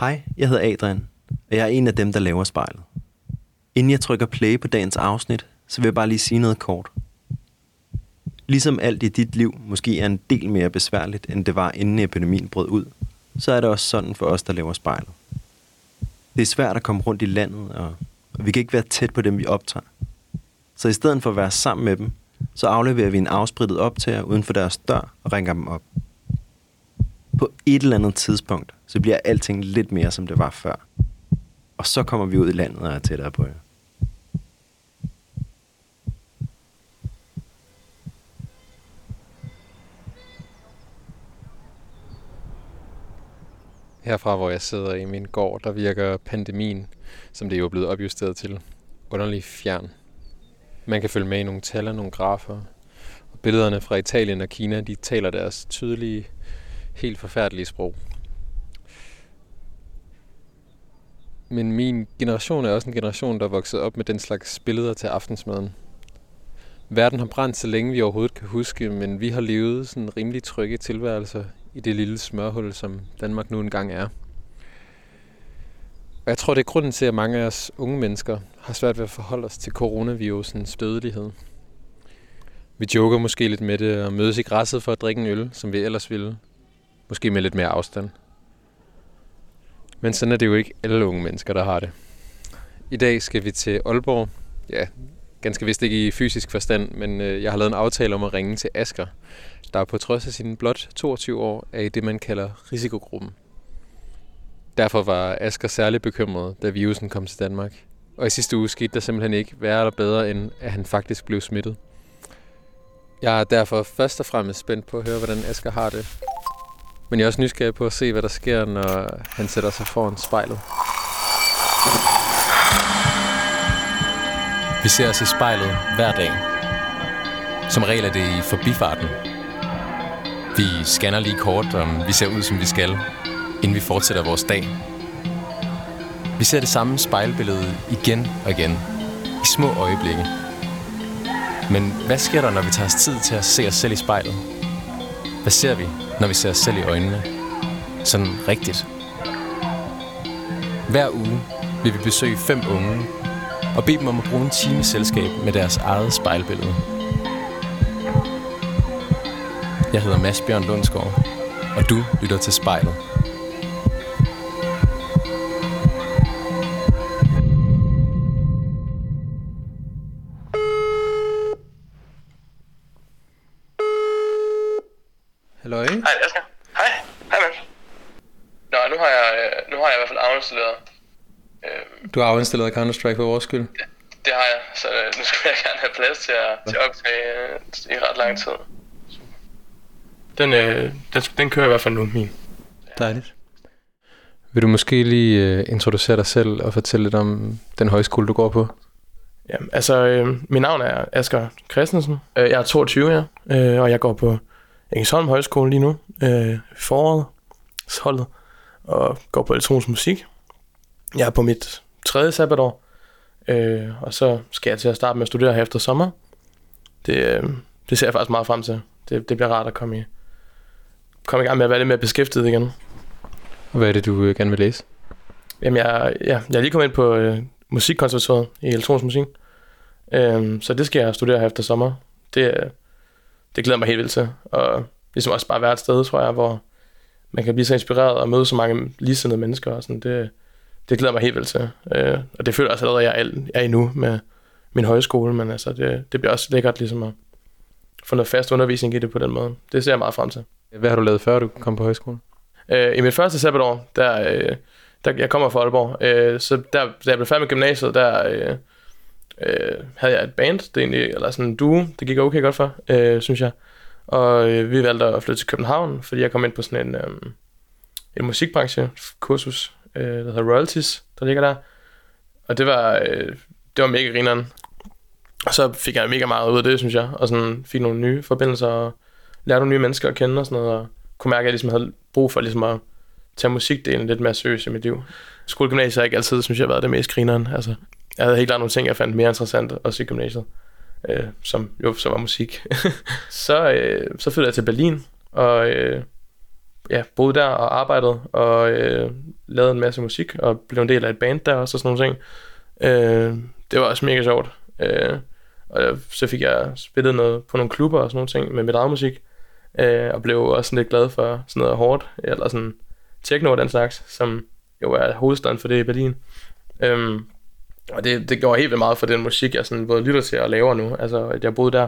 Hej, jeg hedder Adrian, og jeg er en af dem, der laver spejlet. Inden jeg trykker play på dagens afsnit, så vil jeg bare lige sige noget kort. Ligesom alt i dit liv måske er en del mere besværligt, end det var inden epidemien brød ud, så er det også sådan for os, der laver spejlet. Det er svært at komme rundt i landet, og vi kan ikke være tæt på dem, vi optager. Så i stedet for at være sammen med dem, så afleverer vi en afsprittet optager uden for deres dør og ringer dem op. På et eller andet tidspunkt, så bliver alting lidt mere, som det var før. Og så kommer vi ud i landet og er tættere på jer. Herfra, hvor jeg sidder i min gård, der virker pandemien, som det er blevet opjusteret til, underlig fjern. Man kan følge med i nogle tal og nogle grafer. Og billederne fra Italien og Kina, de taler deres tydelige, helt forfærdelige sprog. Men min generation er også en generation, der er vokset op med den slags billeder til aftensmaden. Verden har brændt så længe vi overhovedet kan huske, men vi har levet sådan rimelig trygge tilværelser i det lille smørhul, som Danmark nu engang er. Og jeg tror, det er grunden til, at mange af os unge mennesker har svært ved at forholde os til coronavirusens dødelighed. Vi joker måske lidt med det og mødes i græsset for at drikke en øl, som vi ellers ville. Måske med lidt mere afstand. Men sådan er det jo ikke alle unge mennesker, der har det. I dag skal vi til Aalborg. Ja, ganske vist ikke i fysisk forstand, men øh, jeg har lavet en aftale om at ringe til Asker, der på trods af sine blot 22 år er i det, man kalder risikogruppen. Derfor var Asker særlig bekymret, da virusen kom til Danmark. Og i sidste uge skete der simpelthen ikke værre eller bedre, end at han faktisk blev smittet. Jeg er derfor først og fremmest spændt på at høre, hvordan Asger har det. Men jeg er også nysgerrig på at se, hvad der sker, når han sætter sig foran spejlet. Vi ser os i spejlet hver dag. Som regel er det i forbifarten. Vi scanner lige kort, om vi ser ud, som vi skal, inden vi fortsætter vores dag. Vi ser det samme spejlbillede igen og igen, i små øjeblikke. Men hvad sker der, når vi tager os tid til at se os selv i spejlet? Hvad ser vi, når vi ser os selv i øjnene? Sådan rigtigt. Hver uge vil vi besøge fem unge og bede dem om at bruge en time selskab med deres eget spejlbillede. Jeg hedder Mads Bjørn Lundsgaard, og du lytter til spejlet. Hej, Asger. Hej. Hej, Mads. Nå, nu har jeg, øh, nu har jeg i hvert fald afinstalleret. Øh, Du har afinstallet Counter-Strike for vores skyld. det har jeg, så øh, nu skal jeg gerne have plads til at, til at optage øh, i ret lang tid. Den, øh, den, den kører i hvert fald nu, min. Dejligt. Vil du måske lige introducere dig selv og fortælle lidt om den højskole, du går på? Ja, altså, øh, mit navn er Asger Christensen. Øh, jeg er 22 her, øh, og jeg går på Engelsholm Højskole lige nu. Øh, foråret, holdet, og går på elektronisk musik. Jeg er på mit tredje sabbatår, øh, og så skal jeg til at starte med at studere her efter sommer. Det, øh, det ser jeg faktisk meget frem til. Det, det bliver rart at komme i, komme i gang med at være lidt mere beskæftiget igen. Og hvad er det, du uh, gerne vil læse? Jamen, jeg, ja, jeg er lige kommet ind på øh, musikkonservatoriet i elektronisk musik. Øhm, så det skal jeg studere her efter sommer. Det, øh, det glæder mig helt vildt til. Og ligesom også bare være et sted, tror jeg, hvor man kan blive så inspireret og møde så mange ligesindede mennesker. Og sådan. Det, det glæder mig helt vildt til. Øh, og det føler jeg også allerede, at jeg er, er i nu med min højskole. Men altså, det, det bliver også lækkert ligesom at få noget fast undervisning i det på den måde. Det ser jeg meget frem til. Hvad har du lavet før, du kom på højskole? Øh, I mit første sabbatår, der, øh, der jeg kommer fra Aalborg, øh, så der, da jeg blev færdig med gymnasiet, der øh, øh, havde jeg et band, det er egentlig, eller sådan en duo, det gik okay godt for, øh, synes jeg. Og øh, vi valgte at flytte til København, fordi jeg kom ind på sådan en, øh, en musikbranche kursus, øh, der hedder Royalties, der ligger der. Og det var, øh, det var mega grineren. Og så fik jeg mega meget ud af det, synes jeg, og sådan fik nogle nye forbindelser, og lærte nogle nye mennesker at kende og sådan noget, og kunne mærke, at jeg ligesom havde brug for ligesom at tage musikdelen lidt mere seriøst i mit liv. Skolegymnasiet har ikke altid, synes jeg, været det mest grineren. Altså, jeg havde helt klart nogle ting, jeg fandt mere interessant også i gymnasiet, øh, som jo så var musik. så, øh, så flyttede jeg til Berlin, og, øh, ja, boede der og arbejdede og øh, lavede en masse musik og blev en del af et band der også og sådan nogle ting. Øh, det var også mega sjovt. Øh, og så fik jeg spillet noget på nogle klubber og sådan nogle ting med mit eget musik. Øh, og blev også lidt glad for sådan noget hårdt, eller sådan techno og den slags, som jo er hovedstaden for det i Berlin. Øh, og det, det gjorde helt vildt meget for den musik, jeg sådan både lytter til og laver nu. Altså, at jeg boede der.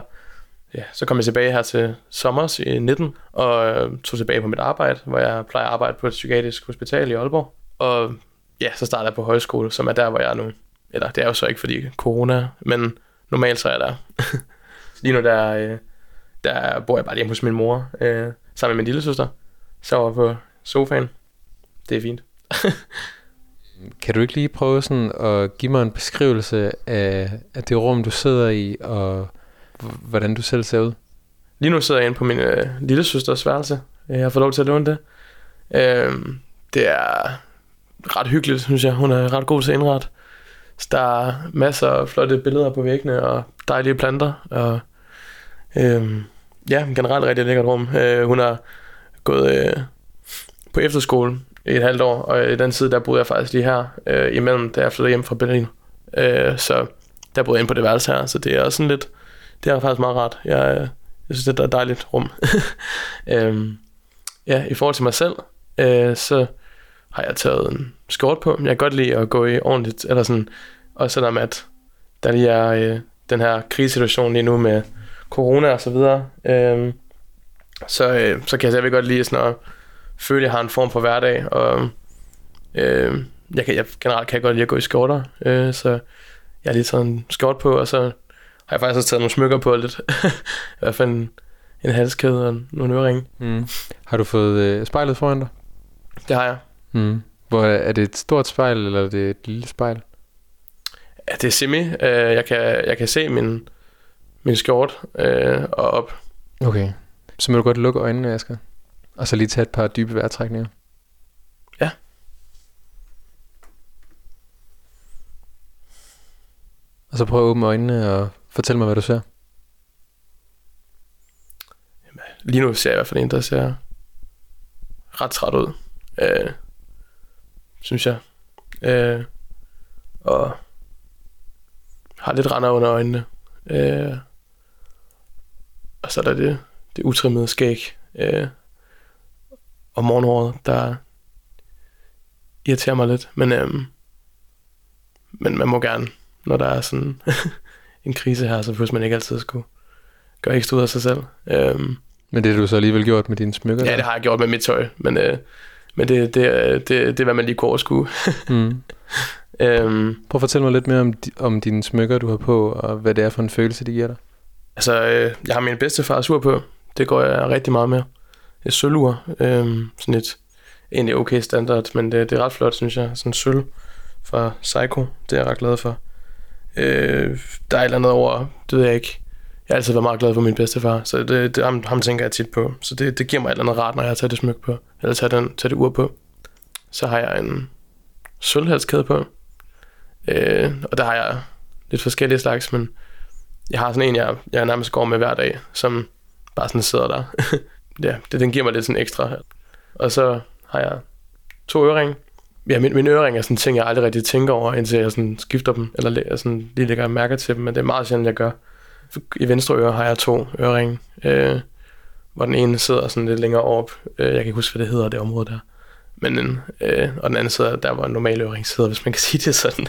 Ja, så kom jeg tilbage her til sommer i 19, og øh, tog tilbage på mit arbejde, hvor jeg plejer at arbejde på et psykiatrisk hospital i Aalborg. Og ja, så startede jeg på højskole, som er der, hvor jeg er nu. Eller det er jo så ikke fordi corona, men normalt så er jeg der. Lige nu der, øh, der bor jeg bare hjemme hos min mor, øh, sammen med min lille søster. Så på sofaen. Det er fint. Kan du ikke lige prøve sådan at give mig en beskrivelse af, af det rum, du sidder i, og hvordan du selv ser ud? Lige nu sidder jeg inde på min øh, lille søsters værelse. Øh, jeg har fået lov til at låne det. Øh, det er ret hyggeligt, synes jeg. Hun er ret god til at indrette. Så der er masser af flotte billeder på væggene, og dejlige planter, og øh, ja, generelt rigtig lækkert rum. Øh, hun har gået øh, på efterskole i et halvt år, og i den tid, der boede jeg faktisk lige her, øh, imellem, da jeg flyttede hjem fra Berlin. Øh, så der boede jeg ind på det værelse her, så det er også sådan lidt, det er faktisk meget rart. Jeg, øh, jeg synes, det er et dejligt rum. øh, ja, i forhold til mig selv, øh, så har jeg taget en skjort på. Jeg kan godt lide at gå i ordentligt, eller sådan, og selvom at der lige er øh, den her krisesituation lige nu med corona og så videre, øh, så, øh, så kan jeg selvfølgelig godt lide sådan at føle, jeg har en form for hverdag, og øh, jeg, kan, jeg generelt kan jeg godt lide at gå i skjorter, øh, så jeg har lige taget en skjort på, og så har jeg faktisk også taget nogle smykker på lidt. I hvert fald en, en halskæde og nogle øreringe. Mm. Har du fået øh, spejlet foran dig? Det har jeg. Mm. Hvor er det et stort spejl, eller er det et lille spejl? Ja, det er semi. Uh, jeg, kan, jeg kan se min, min skjort uh, og op. Okay. Så må du godt lukke øjnene, Asger. Og så lige tage et par dybe vejrtrækninger. Ja. Og så prøv at åbne øjnene og fortæl mig, hvad du ser. Lige nu ser jeg i hvert fald en, der ser ret træt ud. Uh, synes jeg. Uh, og har lidt render under øjnene. Uh, og så er der det, det utrimmede skæg. Uh, og morgenhåret, der irriterer mig lidt. Men, øhm, men man må gerne, når der er sådan en krise her, så pludselig man ikke altid skulle gøre ekstra ud af sig selv. Øhm, men det har du så alligevel gjort med dine smykker? Ja, det har jeg gjort med mit tøj, men, øh, men det, det, det, det er, hvad man lige kunne overskue. mm. øhm, Prøv at fortælle mig lidt mere om, om dine smykker, du har på, og hvad det er for en følelse, det giver dig. Altså, øh, jeg har min bedstefars ur på. Det går jeg rigtig meget med et sølvur. Øhm, sådan et egentlig okay standard, men det, det er ret flot, synes jeg. Sådan sølv fra Psycho, det er jeg ret glad for. Øh, der er et eller andet over, det ved jeg ikke. Jeg har altid været meget glad for min bedstefar, så det, det, ham, ham tænker jeg tit på. Så det, det giver mig et eller andet rart, når jeg tager det smyk på, eller tager, den, tager det ur på. Så har jeg en sølvhalskæde på, øh, og der har jeg lidt forskellige slags, men jeg har sådan en, jeg, jeg nærmest går med hver dag, som bare sådan sidder der. ja, det, den giver mig lidt sådan ekstra. Og så har jeg to øring. Ja, min, min øring er sådan en ting, jeg aldrig rigtig tænker over, indtil jeg sådan skifter dem, eller jeg sådan lige lægger mærke til dem, men det er meget sjældent, jeg gør. I venstre øre har jeg to øring, øh, hvor den ene sidder sådan lidt længere op. Øh, jeg kan ikke huske, hvad det hedder, det område der. Men den, øh, og den anden sidder der, hvor en normal øring sidder, hvis man kan sige det sådan.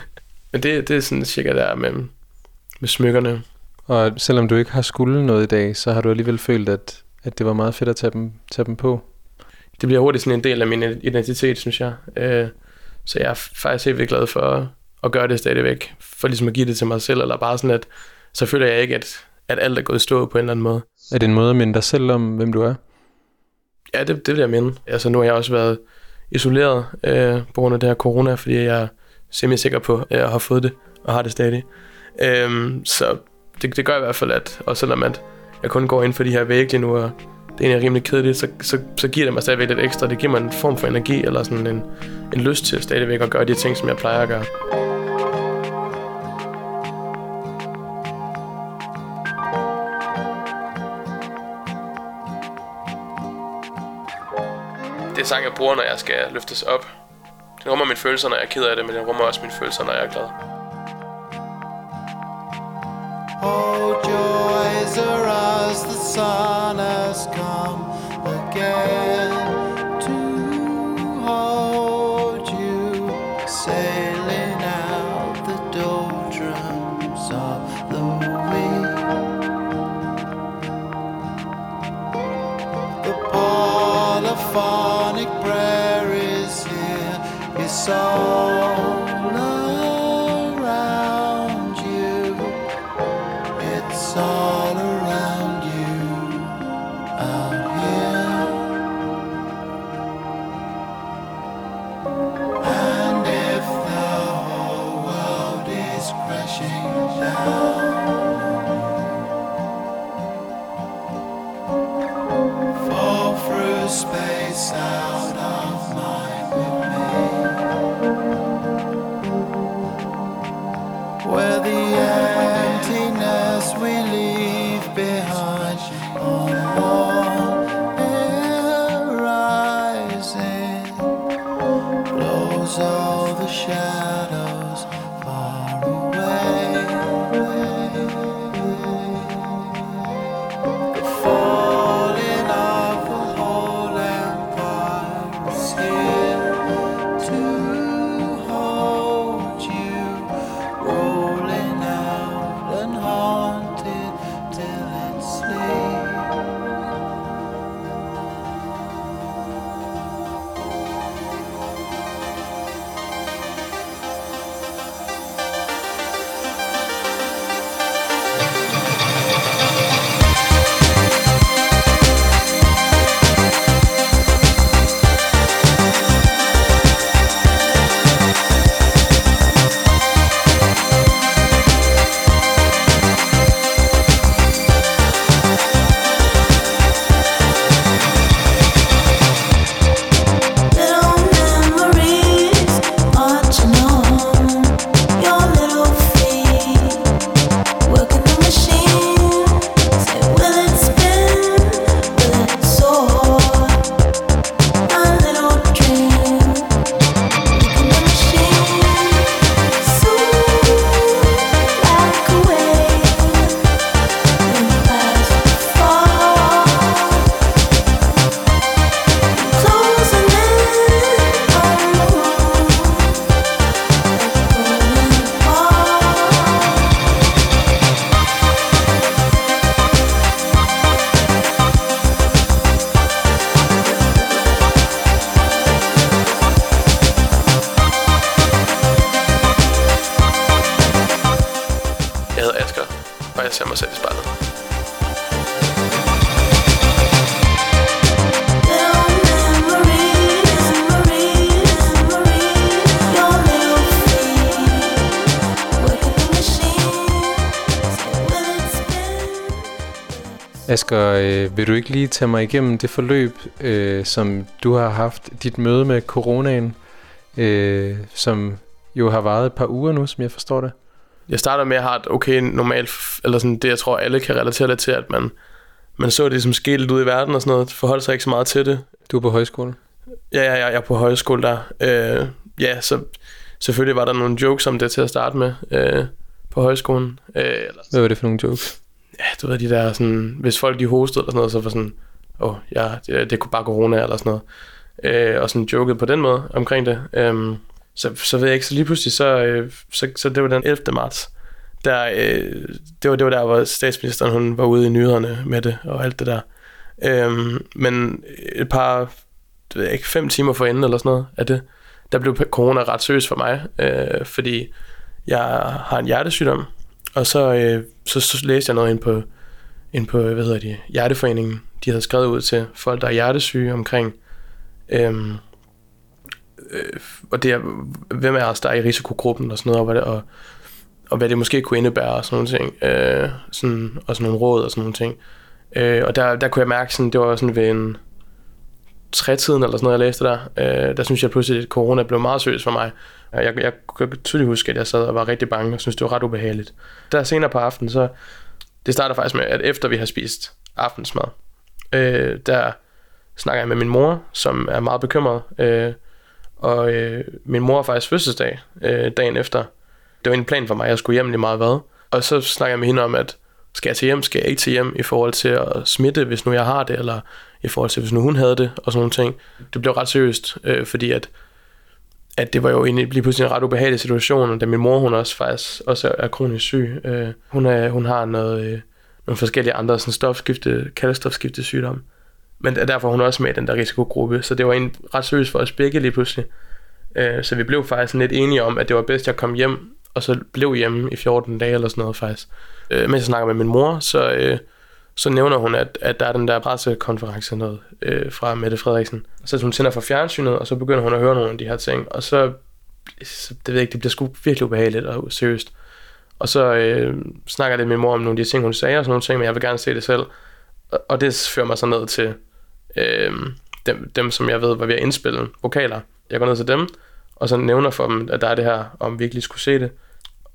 Men det, det er sådan cirka der med, med smykkerne. Og selvom du ikke har skulle noget i dag, så har du alligevel følt, at at det var meget fedt at tage dem, tage dem på. Det bliver hurtigt sådan en del af min identitet, synes jeg. Øh, så jeg er faktisk helt glad for at, at gøre det stadigvæk. For ligesom at give det til mig selv, eller bare sådan, at så føler jeg ikke, at, at alt er gået i stå på en eller anden måde. Er det en måde at minde dig selv om, hvem du er? Ja, det, det vil jeg minde. Altså nu har jeg også været isoleret øh, på grund af det her corona, fordi jeg er simpelthen sikker på, at jeg har fået det, og har det stadig. Øh, så det, det gør i hvert fald, at også selvom at jeg kun går ind for de her vægge lige nu, og det er rimelig kedeligt, så, så, så giver det mig stadigvæk lidt ekstra. Det giver mig en form for energi, eller sådan en, en lyst til stadigvæk at gøre de ting, som jeg plejer at gøre. det er sang, jeg bruger, når jeg skal løftes op. Den rummer mine følelser, når jeg er ked af det, men den rummer også mine følelser, når jeg er glad. Oh, joys are as the sun has come again du ikke lige tage mig igennem det forløb, øh, som du har haft, dit møde med coronaen, øh, som jo har varet et par uger nu, som jeg forstår det? Jeg starter med at have et okay normalt, eller sådan det, jeg tror, alle kan relatere til, at man, man så det som skete lidt ude i verden og sådan noget, forholdt sig ikke så meget til det. Du er på højskole. Ja, ja, ja, jeg er på højskole der. Øh, ja, så selvfølgelig var der nogle jokes om det til at starte med øh, på højskolen. Øh, eller, Hvad var det for nogle jokes? Ja, du ved, de der sådan, hvis folk de hostede eller sådan noget, så var sådan, åh, oh, ja, det, det kunne bare corona eller sådan noget. Øh, og sådan joket på den måde omkring det. Øh, så, så ved jeg ikke, så lige pludselig, så, øh, så, så det var den 11. marts, der, øh, det, var, det var der, hvor statsministeren hun var ude i nyhederne med det og alt det der. Øh, men et par, det ved jeg ikke, fem timer forinden eller sådan noget af det, der blev corona ret seriøst for mig, øh, fordi jeg har en hjertesygdom, og så, øh, så, så læste jeg noget ind på, ind på, hvad hedder det, Hjerteforeningen. De havde skrevet ud til folk, der er hjertesyge omkring, øhm, øh, og det er, hvem er os, der er i risikogruppen og sådan noget, og hvad det, og, og hvad det måske kunne indebære og sådan nogle ting, øh, sådan, og sådan nogle råd og sådan nogle ting. Øh, og der, der kunne jeg mærke, sådan, det var sådan ved en trætiden eller sådan noget, jeg læste der, øh, der synes jeg pludselig, at corona blev meget seriøst for mig. Øh, jeg, jeg kan tydeligt huske, at jeg sad og var rigtig bange og synes det var ret ubehageligt. Der senere på aftenen, så det starter faktisk med, at efter vi har spist aftensmad, øh, der snakker jeg med min mor, som er meget bekymret. Øh, og øh, min mor har faktisk fødselsdag øh, dagen efter. Det var en plan for mig, at jeg skulle hjem lige meget hvad. Og så snakker jeg med hende om, at skal jeg til hjem, skal jeg ikke til hjem i forhold til at smitte, hvis nu jeg har det, eller i forhold til, hvis nu hun havde det, og sådan nogle ting. Det blev ret seriøst, øh, fordi at, at det var jo egentlig lige pludselig en ret ubehagelig situation, og da min mor, hun også faktisk også er kronisk syg. Øh, hun, er, hun har noget, øh, nogle forskellige andre sådan stofskifte, kaldestofskifte sygdomme. Men derfor er hun også med i den der risikogruppe, så det var en ret seriøst for os begge lige pludselig. Øh, så vi blev faktisk lidt enige om, at det var bedst, at jeg kom hjem, og så blev hjemme i 14 dage eller sådan noget faktisk. Øh, mens jeg snakker med min mor, så, øh, så nævner hun, at, at der er den der pressekonference noget, øh, fra Mette Frederiksen. Så hun tænder for fjernsynet, og så begynder hun at høre nogle af de her ting, og så, så det ved jeg ikke, det bliver sgu virkelig ubehageligt og seriøst. Og så øh, snakker jeg lidt med min mor om nogle af de ting, hun sagde og sådan nogle ting, men jeg vil gerne se det selv. Og, og det fører mig så ned til øh, dem, dem, som jeg ved var ved at indspille vokaler. Jeg går ned til dem, og så nævner for dem, at der er det her, om vi virkelig skulle se det.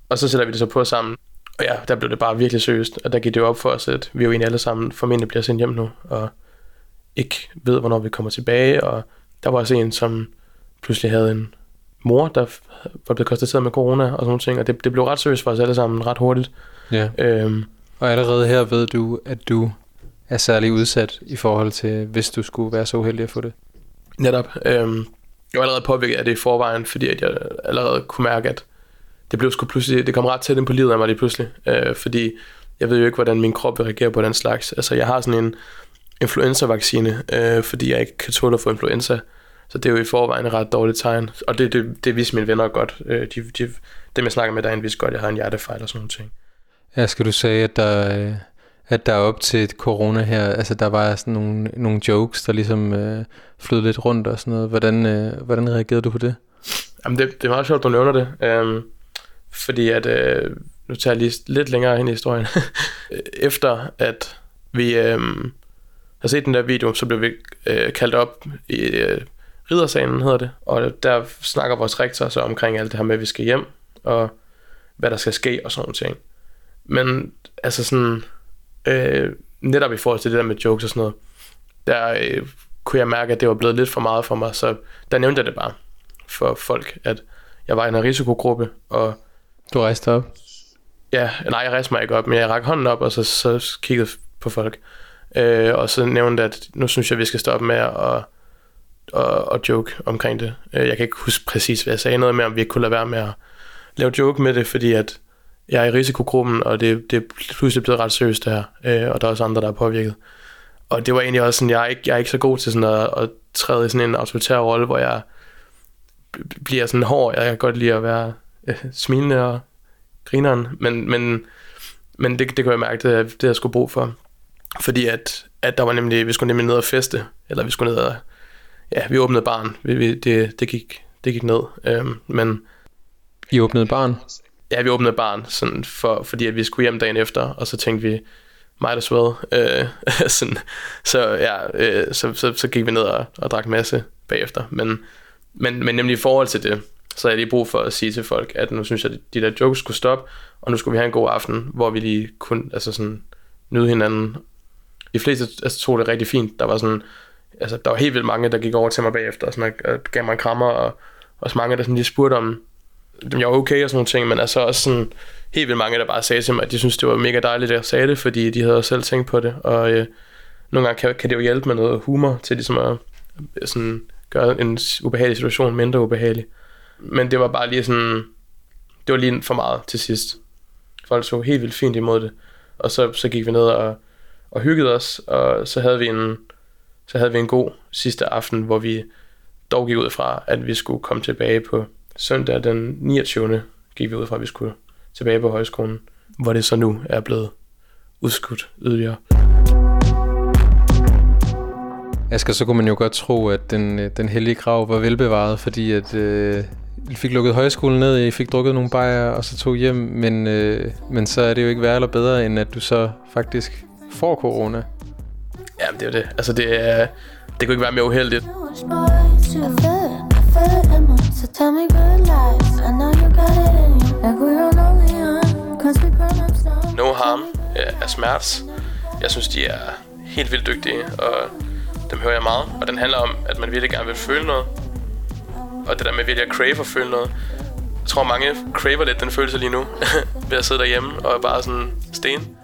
Og så sætter vi det så på sammen. Og ja, der blev det bare virkelig seriøst, og der gik det op for os, at vi jo egentlig alle sammen formentlig bliver sendt hjem nu, og ikke ved, hvornår vi kommer tilbage. Og der var også en, som pludselig havde en mor, der var blevet konstateret med corona og sådan nogle ting, og det, det blev ret seriøst for os alle sammen ret hurtigt. Ja. Øhm, Og allerede her ved du, at du er særlig udsat i forhold til, hvis du skulle være så uheldig at få det. Netop. Øhm, jeg var allerede påvirket af det i forvejen, fordi at jeg allerede kunne mærke, at det blev sgu pludselig, det kom ret tæt ind på livet af mig lige pludselig. Øh, fordi jeg ved jo ikke, hvordan min krop vil reagere på den slags. Altså, jeg har sådan en influenza-vaccine, øh, fordi jeg ikke kan tåle at få influenza. Så det er jo i forvejen et ret dårligt tegn. Og det, det, det vidste mine venner godt. Øh, de, de, dem, jeg snakker med derinde, vidste godt, at jeg har en hjertefejl og sådan nogle ting. Ja, skal du sige, at der, at der op til et corona her, altså der var sådan nogle, nogle jokes, der ligesom øh, flød lidt rundt og sådan noget. Hvordan, øh, hvordan reagerede du på det? Jamen, det, det er meget sjovt, du nævner det. Øhm, fordi at, øh, nu tager jeg lige lidt længere ind i historien. Efter at vi øh, har set den der video, så blev vi øh, kaldt op i øh, Ridersalen, hedder det. Og der snakker vores rektor så omkring alt det her med, at vi skal hjem, og hvad der skal ske og sådan noget ting. Men altså sådan, øh, netop i forhold til det der med jokes og sådan noget, der øh, kunne jeg mærke, at det var blevet lidt for meget for mig, så der nævnte jeg det bare for folk, at jeg var i en risikogruppe, og du rejste op. ja, nej, jeg rejste mig ikke op, men jeg rakte hånden op, og så, så kiggede på folk. Øh, og så nævnte at nu synes jeg, vi skal stoppe med at, og, og joke omkring det. Øh, Jeg kan ikke huske præcis, hvad jeg sagde noget med, om vi ikke kunne lade være med at lave joke med det, fordi at jeg er i risikogruppen, og det, det er pludselig blevet ret seriøst det her, øh, og der er også andre, der er påvirket. Og det var egentlig også sådan, jeg er ikke, jeg er ikke så god til sådan at, at træde i sådan en autoritær rolle, hvor jeg bliver sådan hård. Jeg kan godt lide at være øh, smilende og grineren, men, men, men det, det kunne jeg mærke, det, det jeg skulle brug for. Fordi at, at der var nemlig, vi skulle nemlig ned og feste, eller vi skulle ned og, ja, vi åbnede barn, vi, vi, det, det, gik, det gik ned, øhm, men I åbnede barn. ja, vi åbnede barn, sådan for, fordi at vi skulle hjem dagen efter, og så tænkte vi, might as well. Øh, sådan, så ja, øh, så, så, så gik vi ned og, og drak masse bagefter. Men, men, men nemlig i forhold til det, så havde jeg lige brug for at sige til folk, at nu synes jeg, at de der jokes skulle stoppe, og nu skulle vi have en god aften, hvor vi lige kunne altså sådan, nyde hinanden. De fleste altså, tog det rigtig fint. Der var sådan, altså, der var helt vildt mange, der gik over til mig bagefter, og sådan, og gav mig en krammer, og også mange, der sådan lige spurgte om, om jeg var okay og sådan nogle ting, men altså også sådan helt vildt mange, der bare sagde til mig, at de synes det var mega dejligt, at jeg sagde det, fordi de havde også selv tænkt på det, og øh, nogle gange kan, kan det jo hjælpe med noget humor til ligesom at øh, sådan, gøre en ubehagelig situation mindre ubehagelig. Men det var bare lige sådan, det var lige for meget til sidst. Folk så helt vildt fint imod det, og så, så gik vi ned og, og hyggede os, og så havde vi en, så havde vi en god sidste aften, hvor vi dog gik ud fra, at vi skulle komme tilbage på søndag den 29. gik vi ud fra, at vi skulle tilbage på højskolen, hvor det så nu er blevet udskudt yderligere. Asger, så kunne man jo godt tro, at den, den hellige grav var velbevaret, fordi at øh, fik lukket højskolen ned, I fik drukket nogle bajer, og så tog hjem, men, øh, men så er det jo ikke værre eller bedre, end at du så faktisk får corona. Jamen, det er jo det. Altså, det, er, det kunne ikke være mere uheldigt. I feel it, I feel it in me. So tell me good lies. I know you got it in you. Like we don't only on. Cause we grown ups now. No Harm øh, af Smerts. Jeg synes, de er helt vildt dygtige, og dem hører jeg meget. Og den handler om, at man virkelig gerne vil føle noget. Og det der med virkelig at crave og føle noget. Jeg tror, mange craver lidt den følelse lige nu. ved at sidde derhjemme og bare sådan sten.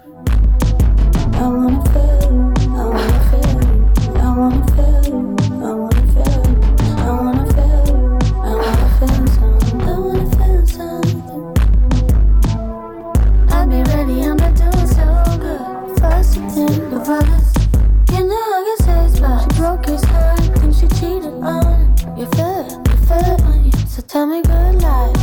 So tell me good lies,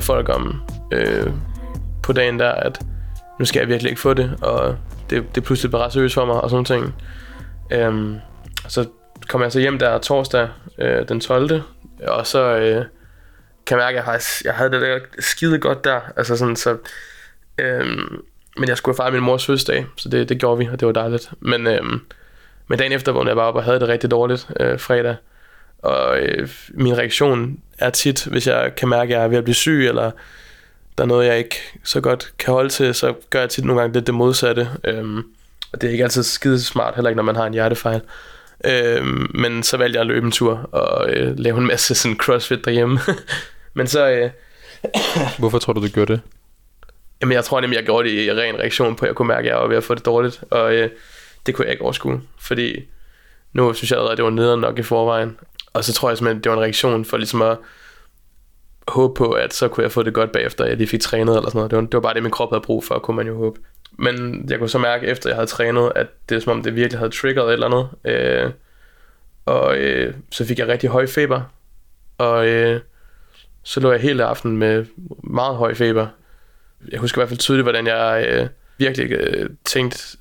med folk om øh, på dagen der, at nu skal jeg virkelig ikke få det, og det, det pludselig bare ret seriøst for mig og sådan ting. Øhm, så kom jeg så hjem der torsdag øh, den 12. Og så øh, kan jeg mærke, at jeg, faktisk, jeg havde det der skide godt der. Altså sådan, så, øh, men jeg skulle fejre min mors fødselsdag, så det, det gjorde vi, og det var dejligt. Men, øh, men dagen efter vågnede jeg bare op og havde det rigtig dårligt øh, fredag. Og øh, min reaktion er tit, hvis jeg kan mærke, at jeg er ved at blive syg, eller der er noget, jeg ikke så godt kan holde til, så gør jeg tit nogle gange lidt det modsatte. Øhm, og det er ikke altid skide smart, heller ikke når man har en hjertefejl. Øhm, men så valgte jeg at løbe en tur og øh, lave en masse sådan crossfit derhjemme. men så, øh, Hvorfor tror du, du gjorde det? jamen jeg tror nemlig, jeg gjorde det i ren reaktion på, at jeg kunne mærke, at jeg var ved at få det dårligt. Og øh, det kunne jeg ikke overskue, fordi nu synes jeg allerede, at det var nederen nok i forvejen. Og så tror jeg simpelthen, det var en reaktion for ligesom at håbe på, at så kunne jeg få det godt bagefter, at jeg lige fik trænet eller sådan noget. Det var, det var bare det, min krop havde brug for, kunne man jo håbe. Men jeg kunne så mærke, efter jeg havde trænet, at det er som om, det virkelig havde triggeret et eller andet. Øh, og øh, så fik jeg rigtig høj feber. Og øh, så lå jeg hele aftenen med meget høj feber. Jeg husker i hvert fald tydeligt, hvordan jeg øh, virkelig øh, tænkte,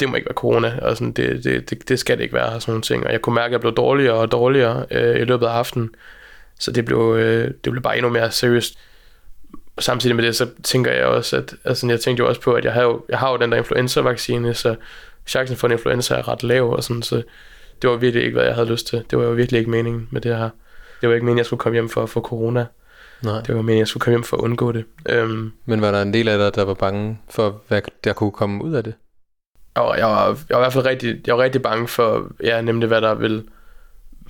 det må ikke være corona, og sådan, det, det, det, det skal det ikke være, og sådan nogle ting. Og jeg kunne mærke, at jeg blev dårligere og dårligere øh, i løbet af aftenen. Så det blev, øh, det blev bare endnu mere seriøst. Samtidig med det, så tænker jeg også, at altså, jeg tænkte jo også på, at jeg har jo, jeg har jo den der influenza-vaccine, så chancen for en influenza er ret lav, og sådan, så det var virkelig ikke, hvad jeg havde lyst til. Det var jo virkelig ikke meningen med det her. Det var ikke meningen, jeg skulle komme hjem for at få corona. Nej. Det var meningen, jeg skulle komme hjem for at undgå det. Øhm, Men var der en del af dig, der var bange for, hvad der kunne komme ud af det? Og jeg var, jeg var i hvert fald rigtig, jeg var rigtig bange for, ja, nemlig hvad der vil,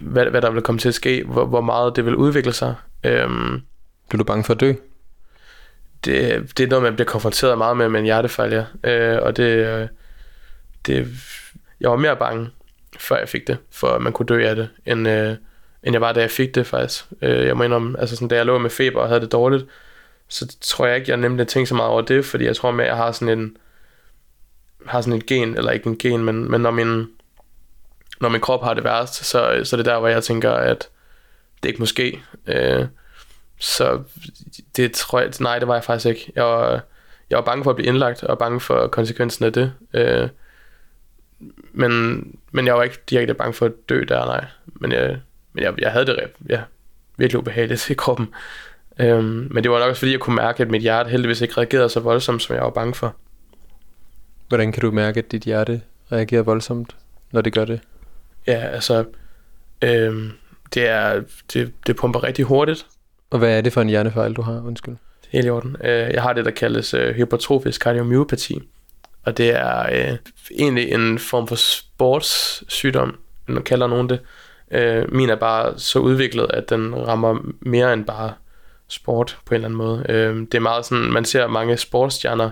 hvad, hvad der vil komme til at ske, hvor, hvor meget det vil udvikle sig. Øhm, Blev du bange for at dø? det, det er noget, man bliver konfronteret meget med med en hjertefejl, ja. Øh, og det, det, jeg var mere bange, før jeg fik det, for at man kunne dø af det, end, øh, end jeg var, da jeg fik det faktisk. Øh, jeg må indrømme, altså sådan, da jeg lå med feber og havde det dårligt, så tror jeg ikke, jeg nemlig tænkte så meget over det, fordi jeg tror med, at jeg har sådan en, har sådan et gen, eller ikke en gen, men, men når min, når min krop har det værst, så, så er det der, hvor jeg tænker, at det ikke måske. Øh, så det tror jeg, nej, det var jeg faktisk ikke. Jeg var, jeg var bange for at blive indlagt, og bange for konsekvensen af det. Øh, men, men jeg var ikke direkte bange for at dø der, nej. Men jeg, men jeg, jeg havde det ja, virkelig ubehageligt i kroppen. Øhm, men det var nok også fordi, jeg kunne mærke, at mit hjerte heldigvis ikke reagerede så voldsomt, som jeg var bange for. Hvordan kan du mærke, at dit hjerte reagerer voldsomt, når det gør det? Ja, altså, øhm, det, er, det, det pumper rigtig hurtigt. Og hvad er det for en hjernefejl, du har? Undskyld. Helt i orden. Øh, jeg har det, der kaldes øh, hypertrofisk kardiomyopati. Og det er øh, egentlig en form for sportssygdom, nu kalder nogen det. Øh, min er bare så udviklet, at den rammer mere end bare sport på en eller anden måde. Øh, det er meget sådan, man ser mange sportsstjerner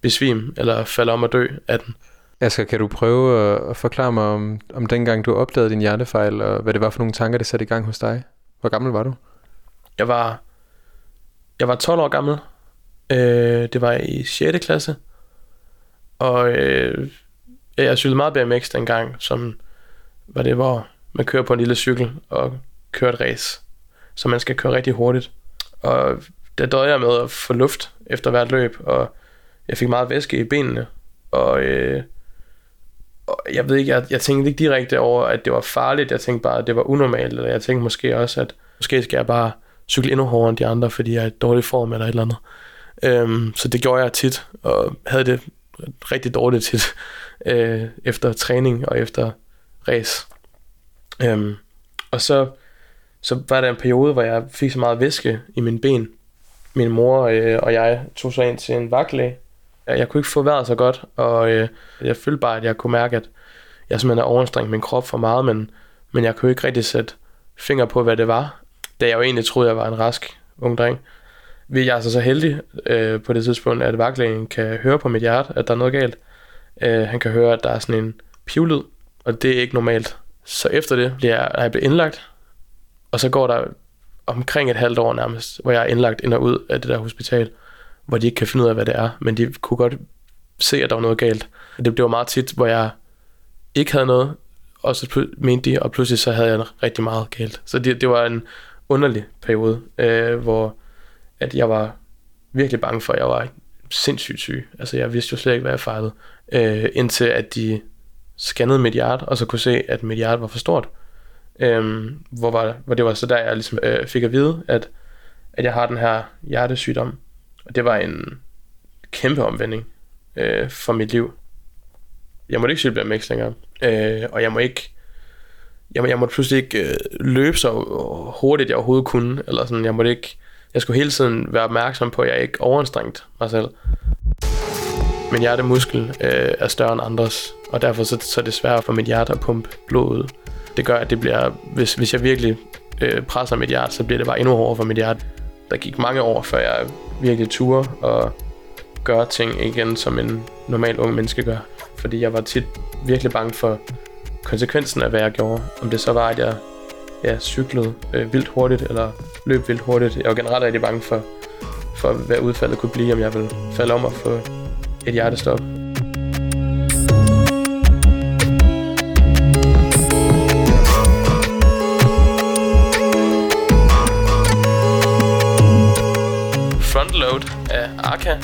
besvime eller falde om at dø af den. Asger, kan du prøve at, at forklare mig om, om dengang du opdagede din hjertefejl, og hvad det var for nogle tanker, det satte i gang hos dig? Hvor gammel var du? Jeg var, jeg var 12 år gammel. Øh, det var i 6. klasse. Og øh, jeg cyklede meget BMX dengang, som var det, hvor man kører på en lille cykel og kører et race. Så man skal køre rigtig hurtigt. Og der døde jeg med at få luft efter hvert løb, og jeg fik meget væske i benene. Og, øh, og jeg ved ikke, jeg, jeg tænkte ikke direkte over, at det var farligt. Jeg tænkte bare, at det var unormalt. Eller jeg tænkte måske også, at måske skal jeg bare cykle endnu hårdere end de andre, fordi jeg er i dårlig form eller et eller andet. Øhm, så det gjorde jeg tit, og havde det rigtig dårligt tit øh, efter træning og efter race. Øhm, og så, så var der en periode, hvor jeg fik så meget væske i mine ben. Min mor øh, og jeg tog så ind til en vagtlæge. Jeg jeg kunne ikke få vejret så godt, og øh, jeg følte bare, at jeg kunne mærke, at jeg simpelthen har overanstrengt min krop for meget, men, men jeg kunne ikke rigtig sætte finger på, hvad det var, da jeg jo egentlig troede, jeg var en rask ung dreng. Vi er altså så heldig øh, på det tidspunkt, at vagtlægen kan høre på mit hjerte, at der er noget galt. Øh, han kan høre, at der er sådan en pivlyd, og det er ikke normalt. Så efter det bliver jeg, er jeg blevet indlagt, og så går der omkring et halvt år nærmest, hvor jeg er indlagt ind og ud af det der hospital, hvor de ikke kan finde ud af, hvad det er, men de kunne godt se, at der var noget galt. Det, det var meget tit, hvor jeg ikke havde noget, og så mente de, og pludselig så havde jeg rigtig meget galt. Så det, det var en underlig periode, øh, hvor at jeg var virkelig bange for, at jeg var sindssygt syg. Altså jeg vidste jo slet ikke, hvad jeg fejlede. Øh, indtil at de scannede mit hjerte, og så kunne se, at mit hjerte var for stort. Øh, hvor, var, hvor det var så der, jeg ligesom øh, fik at vide, at, at jeg har den her hjertesygdom. Og det var en kæmpe omvending øh, for mit liv. Jeg måtte ikke cykle BMX længere, øh, og jeg må ikke jeg, må, jeg måtte pludselig ikke øh, løbe så hurtigt, jeg overhovedet kunne, eller sådan, jeg måtte ikke, jeg skulle hele tiden være opmærksom på, at jeg ikke overanstrengt mig selv. Min hjertemuskel øh, er større end andres, og derfor så, så er det sværere for mit hjerte at pumpe blodet. Det gør, at det bliver, hvis, hvis jeg virkelig øh, presser mit hjerte, så bliver det bare endnu hårdere for mit hjerte. Der gik mange år, før jeg virkelig turde og gøre ting igen, som en normal ung menneske gør. Fordi jeg var tit virkelig bange for konsekvensen af, hvad jeg gjorde. Om det så var, at jeg ja, cyklede øh, vildt hurtigt, eller løb vildt hurtigt. Jeg var generelt rigtig bange for, for, hvad udfaldet kunne blive, om jeg ville falde om og få et hjertestop. Arca.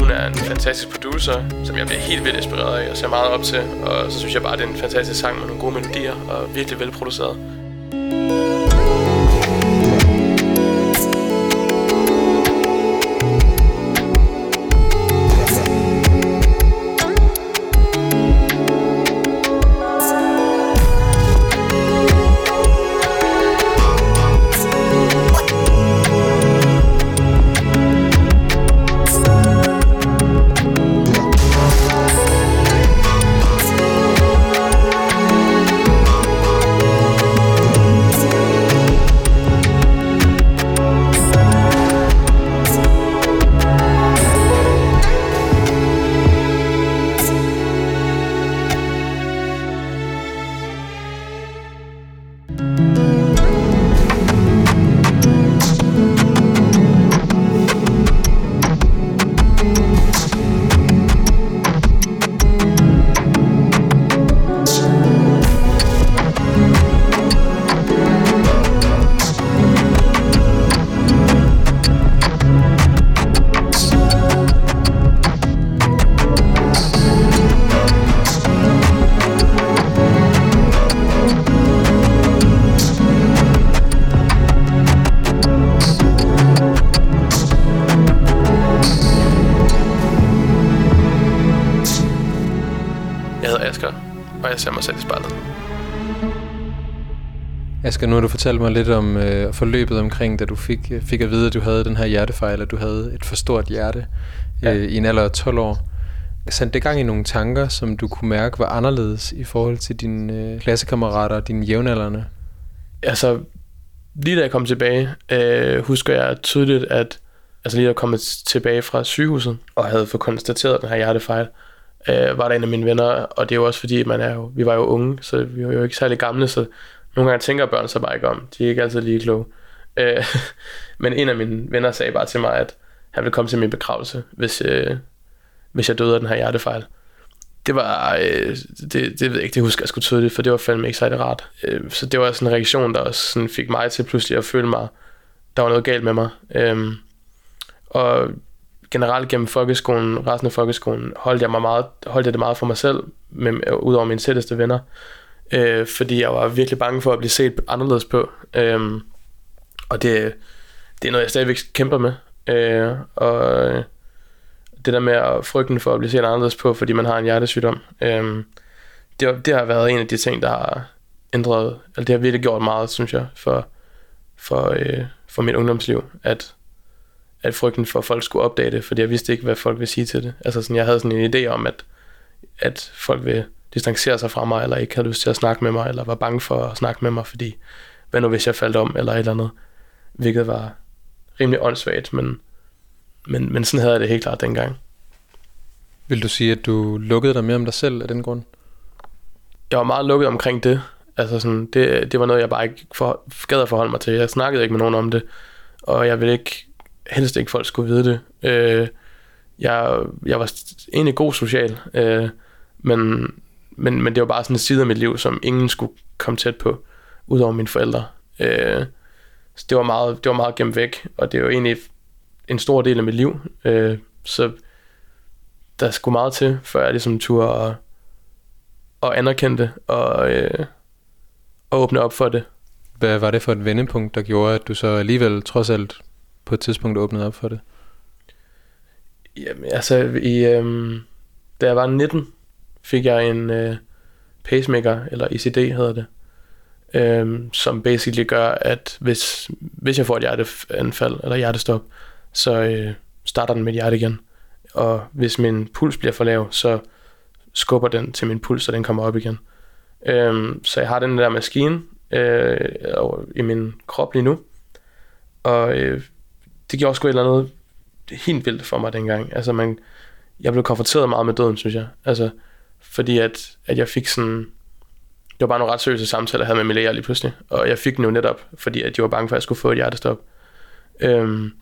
Hun er en fantastisk producer, som jeg bliver helt vildt inspireret af og ser meget op til. Og så synes jeg bare, at det er en fantastisk sang med nogle gode melodier og virkelig velproduceret. Jeg hedder Asger, og jeg ser mig selv i spejlet. Asger, nu har du fortalt mig lidt om øh, forløbet omkring, da du fik, øh, fik at vide, at du havde den her hjertefejl, at du havde et for stort hjerte øh, Ja. i en alder af 12 år. Sendte det gang i nogle tanker, som du kunne mærke var anderledes i forhold til dine øh, klassekammerater og dine jævnaldrende? Altså, lige da jeg kom tilbage, øh, husker jeg tydeligt, at altså lige da jeg kom tilbage fra sygehuset, og havde fået konstateret den her hjertefejl, øh, Øh, var der en af mine venner, og det er jo også fordi, man er jo, vi var jo unge, så vi var jo ikke særlig gamle, så nogle gange tænker børn så bare ikke om. De er ikke altid lige kloge. Øh, men en af mine venner sagde bare til mig, at han ville komme til min begravelse, hvis, øh, hvis jeg døde af den her hjertefejl. det var, øh, det, det ved jeg ikke, det husker jeg sgu tydeligt, for det var fandme ikke særlig rart. Øh, så det var sådan en reaktion, der også sådan fik mig til pludselig at føle mig, der var noget galt med mig. Øh, og generelt gennem folkeskolen, resten af folkeskolen, holdt jeg, mig meget, holdt jeg det meget for mig selv, med, øh, ud over mine tætteste venner. Øh, fordi jeg var virkelig bange for at blive set anderledes på. Øh, og det, det er noget, jeg stadigvæk kæmper med. Øh, og øh, det der med at frygten for at blive set anderledes på, fordi man har en hjertesygdom, øh, det, har- det har været en af de ting, der har ændret, eller det har virkelig gjort meget, synes jeg, for, for, øh, for mit ungdomsliv, at, at frygten for, at folk skulle opdage det, fordi jeg vidste ikke, hvad folk ville sige til det. Altså sådan, jeg havde sådan en idé om, at, at folk vil distancere sig fra mig, eller ikke havde lyst til at snakke med mig, eller var bange for at snakke med mig, fordi hvad nu hvis jeg faldt om, eller et eller andet, hvilket var rimelig åndssvagt, men, men, men sådan havde jeg det helt klart dengang. Vil du sige, at du lukkede dig mere om dig selv af den grund? jeg var meget lukket omkring det. Altså sådan, det, det var noget, jeg bare ikke for, gad at forholde mig til. Jeg snakkede ikke med nogen om det, og jeg ville ikke, helst ikke folk skulle vide det. Øh, jeg, jeg var egentlig god social, øh, men, men, men det var bare sådan en side af mit liv, som ingen skulle komme tæt på, udover mine forældre. Øh, så det var, meget, det var meget gemt væk, og det var egentlig en stor del af mit liv. Øh, så der skulle meget til, før jeg ligesom turde at, og anerkende det og, øh, og åbne op for det. Hvad var det for et vendepunkt, der gjorde, at du så alligevel trods alt på et tidspunkt åbnede op for det? Jamen, altså, i, øhm, da jeg var 19, fik jeg en øh, pacemaker, eller ICD hedder det, øhm, som basically gør, at hvis, hvis jeg får et hjerteanfald eller hjertestop, så øh, starter den mit hjerte igen. Og hvis min puls bliver for lav, så skubber den til min puls, så den kommer op igen. Øhm, så jeg har den der maskine øh, i min krop lige nu. Og øh, det gjorde sgu et eller andet helt vildt for mig dengang. Altså man, jeg blev konfronteret meget med døden, synes jeg. Altså, fordi at, at jeg fik sådan, det var bare nogle ret seriøse samtaler, jeg havde med min læger lige pludselig. Og jeg fik den jo netop, fordi at de var bange for, at jeg skulle få et hjertestop. Øhm,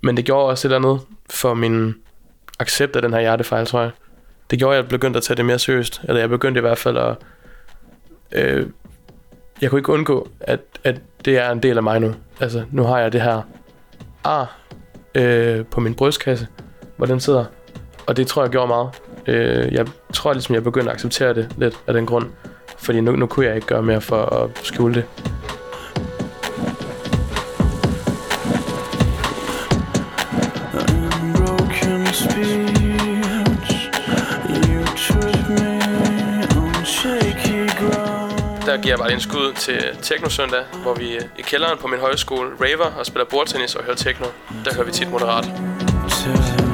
men det gjorde også et eller andet for min accept af den her hjertefejl, tror jeg. Det gjorde, at jeg begyndte at tage det mere seriøst. Eller jeg begyndte i hvert fald at... Øh, jeg kunne ikke undgå, at, at det er en del af mig nu. Altså, nu har jeg det her ar øh, på min brystkasse, hvor den sidder. Og det tror jeg gjorde meget. Øh, jeg tror ligesom, jeg begyndte at acceptere det lidt af den grund. Fordi nu, nu kunne jeg ikke gøre mere for at skjule det. Og indskud til Teknosøndag, hvor vi øh, i kælderen på min højskole raver og spiller bordtennis og hører techno. Der hører vi tit moderat. Tell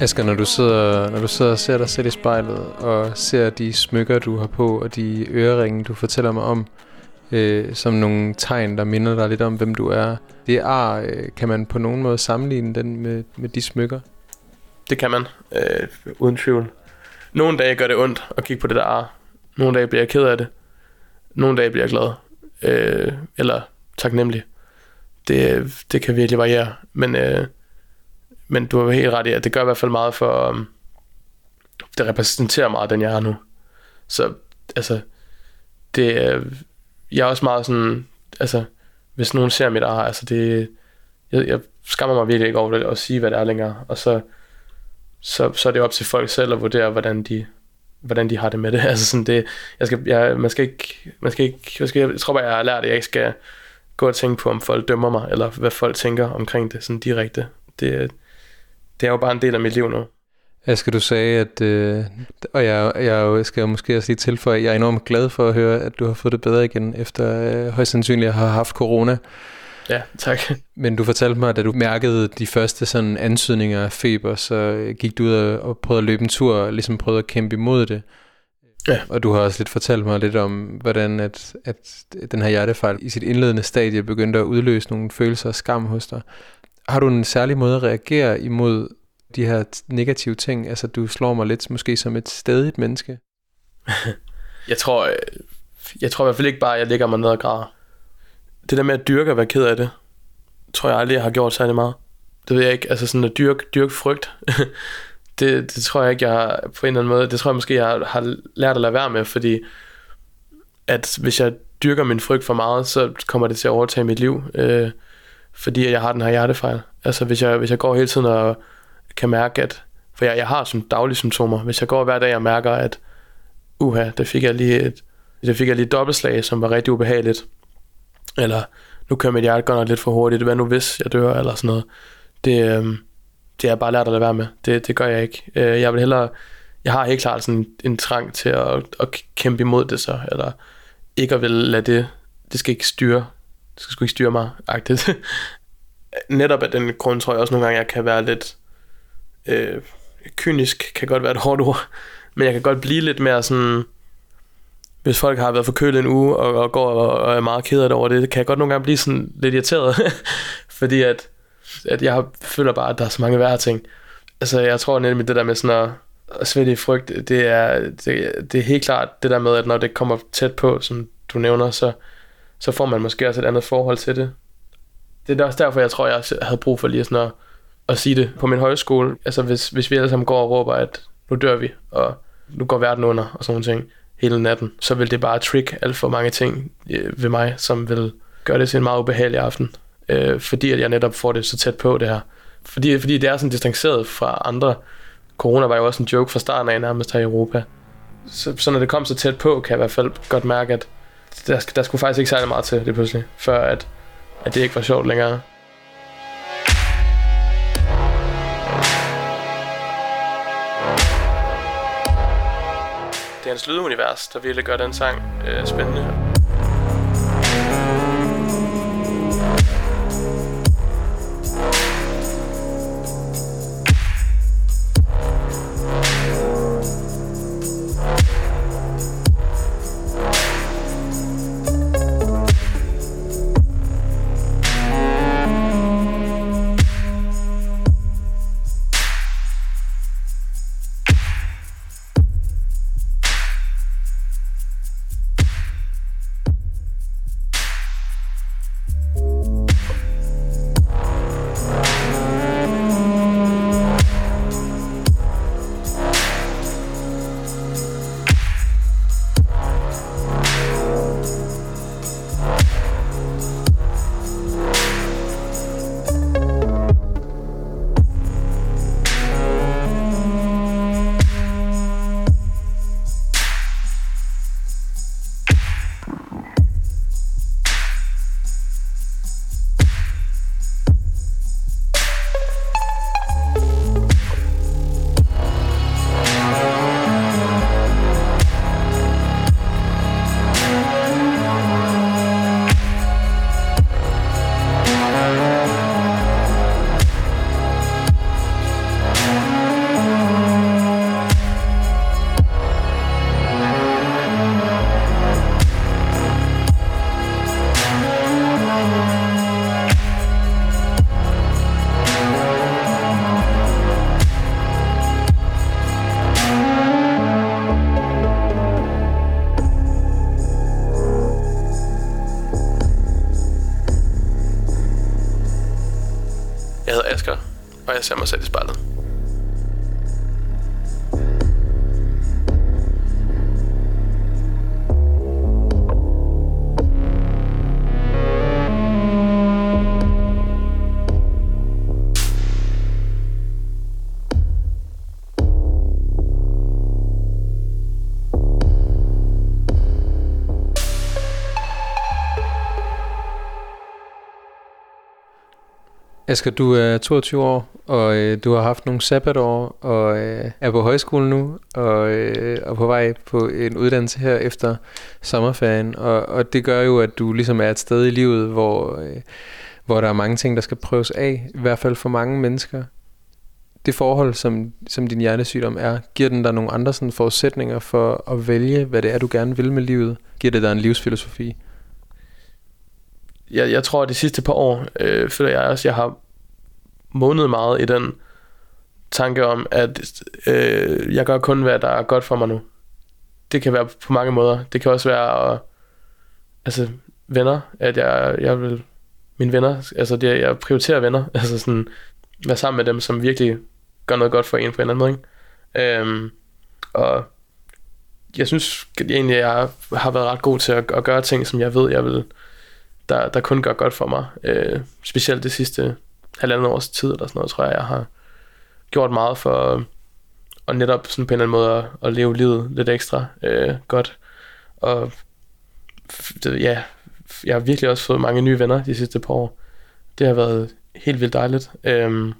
Asger, når du sidder, når du sidder og ser dig selv i spejlet, og ser de smykker, du har på, og de øreringe, du fortæller mig om, øh, som nogle tegn, der minder dig lidt om, hvem du er. Det ar, øh, kan man på nogen måde sammenligne den med, med de smykker? Det kan man, øh, uden tvivl. Nogle dage gør det ondt at kigge på det der ar. Nogle dage bliver jeg ked af det. Nogle dage bliver jeg glad. Øh, eller taknemmelig. Det, øh, det kan virkelig variere. Men, øh, men du har helt ret i, at det gør i hvert fald meget for... Um, det repræsenterer meget, den jeg har nu. Så, altså, det. Øh, jeg er også meget sådan... Altså, hvis nogen ser mit ar, altså det... Jeg, jeg skammer mig virkelig ikke over det, at sige, hvad det er længere. Og så, så, så er det op til folk selv at vurdere, hvordan de, hvordan de har det med det. Altså sådan det, jeg skal, jeg, man skal ikke, man skal ikke, jeg, skal, jeg tror bare, jeg har lært, at jeg ikke skal gå og tænke på, om folk dømmer mig, eller hvad folk tænker omkring det, sådan direkte. Det, det er jo bare en del af mit liv nu. Asger, du sagde, at, øh, og jeg, jeg skal måske også lige tilføje, at jeg er enormt glad for at høre, at du har fået det bedre igen, efter øh, højst sandsynligt har haft corona. Ja, tak. Men du fortalte mig, at da du mærkede de første sådan ansøgninger af feber, så gik du ud og, og prøvede at løbe en tur, og ligesom prøvede at kæmpe imod det. Ja. Og du har også lidt fortalt mig lidt om, hvordan at, at den her hjertefejl i sit indledende stadie begyndte at udløse nogle følelser af skam hos dig. Har du en særlig måde at reagere imod de her negative ting? Altså, du slår mig lidt måske som et stedigt menneske. Jeg tror, øh, jeg tror i hvert fald ikke bare, at jeg ligger mig ned og græder. Det der med at dyrke og være ked af det, tror jeg aldrig, jeg har gjort særlig meget. Det ved jeg ikke. Altså sådan at dyrke, dyrke frygt, det, det tror jeg ikke, jeg har på en eller anden måde, det tror jeg måske, jeg har, har lært at lade være med, fordi at hvis jeg dyrker min frygt for meget, så kommer det til at overtage mit liv, øh, fordi jeg har den her hjertefejl. Altså hvis jeg, hvis jeg går hele tiden og kan mærke, at, for jeg, jeg har som daglige symptomer, hvis jeg går hver dag og mærker, at uha, der fik jeg lige et, der fik jeg lige et dobbeltslag, som var rigtig ubehageligt, eller nu kører mit hjerte godt nok lidt for hurtigt, hvad nu hvis jeg dør, eller sådan noget. Det, øh, det har jeg bare lært at lade være med. Det, det gør jeg ikke. Øh, jeg vil hellere, jeg har helt klart sådan en, en trang til at, at kæmpe imod det så, eller ikke at vil lade det, det skal ikke styre, det skal sgu ikke styre mig, agtigt. Netop af den grund tror jeg også nogle gange, jeg kan være lidt øh, kynisk, kan godt være et hårdt ord, men jeg kan godt blive lidt mere sådan, hvis folk har været forkølet en uge, og, og går og, og er meget ked af det over det, kan jeg godt nogle gange blive sådan lidt irriteret, fordi at, at jeg føler bare, at der er så mange værre ting. Altså, jeg tror nemlig det der med sådan at, at svette i frygt, det er, det, det er helt klart det der med, at når det kommer tæt på, som du nævner, så, så får man måske også et andet forhold til det. Det er også derfor, jeg tror, jeg havde brug for lige sådan at, at sige det på min højskole. Altså, hvis, hvis vi alle sammen går og råber, at nu dør vi, og nu går verden under, og sådan ting, hele natten, så vil det bare trick alt for mange ting øh, ved mig, som vil gøre det til en meget ubehagelig aften. Øh, fordi at jeg netop får det så tæt på det her. Fordi, fordi det er sådan distanceret fra andre. Corona var jo også en joke fra starten af nærmest her i Europa. Så, så når det kom så tæt på, kan jeg i hvert fald godt mærke, at der, der skulle faktisk ikke særlig meget til det pludselig, før at, at det ikke var sjovt længere. Det er hans lydunivers, der virkelig gør den sang øh, spændende. Jeg ser Asger, du er 22 år, og øh, du har haft nogle sabbatår, og øh, er på højskole nu, og øh, er på vej på en uddannelse her efter sommerferien. Og, og det gør jo, at du ligesom er et sted i livet, hvor, øh, hvor der er mange ting, der skal prøves af, i hvert fald for mange mennesker. Det forhold, som, som din hjernesygdom er, giver den dig nogle andre sådan, forudsætninger for at vælge, hvad det er, du gerne vil med livet? Giver det dig en livsfilosofi? jeg, jeg tror, at de sidste par år, øh, føler jeg også, jeg har månet meget i den tanke om, at øh, jeg gør kun, hvad der er godt for mig nu. Det kan være på mange måder. Det kan også være at, altså, venner, at jeg, jeg vil, mine venner, altså det, jeg prioriterer venner, altså sådan, være sammen med dem, som virkelig gør noget godt for en på en eller anden måde. Ikke? Øhm, og jeg synes egentlig, at jeg har været ret god til at, at gøre ting, som jeg ved, jeg vil, der, der kun gør godt for mig. Øh, specielt det sidste halvandet års tid, eller sådan noget, tror jeg, jeg har gjort meget for øh, og netop sådan på en eller anden måde at, at leve livet lidt ekstra øh, godt. Og det, ja, jeg har virkelig også fået mange nye venner de sidste par år. Det har været helt vildt dejligt. Øhm,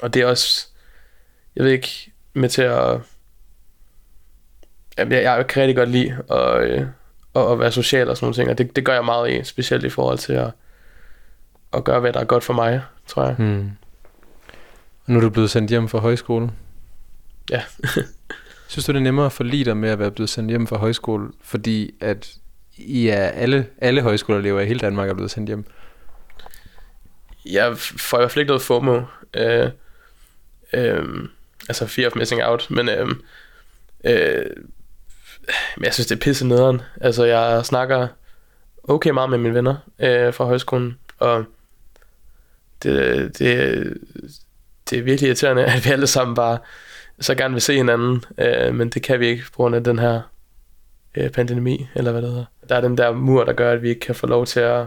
og det er også, jeg ved ikke, med til at... Jamen, jeg, jeg kan rigtig godt lide at, øh, at, at være social og sådan nogle ting, og det, det gør jeg meget i, specielt i forhold til at, at gøre, hvad der er godt for mig, tror jeg. Hmm. Og nu er du blevet sendt hjem fra højskole. Ja. Synes du, det er nemmere at forlige dig med at være blevet sendt hjem fra højskole, fordi at I er alle, alle højskoleelever i hele Danmark er blevet sendt hjem? jeg får i hvert fald ikke noget FOMO. Øh, øh, altså fear of missing out. Men øh, øh, men jeg synes, det er pisse nederen. Altså, jeg snakker okay meget med mine venner øh, fra højskolen, og det, det, det er virkelig irriterende, at vi alle sammen bare så gerne vil se hinanden, øh, men det kan vi ikke på grund af den her øh, pandemi, eller hvad det hedder. Der er den der mur, der gør, at vi ikke kan få lov til at,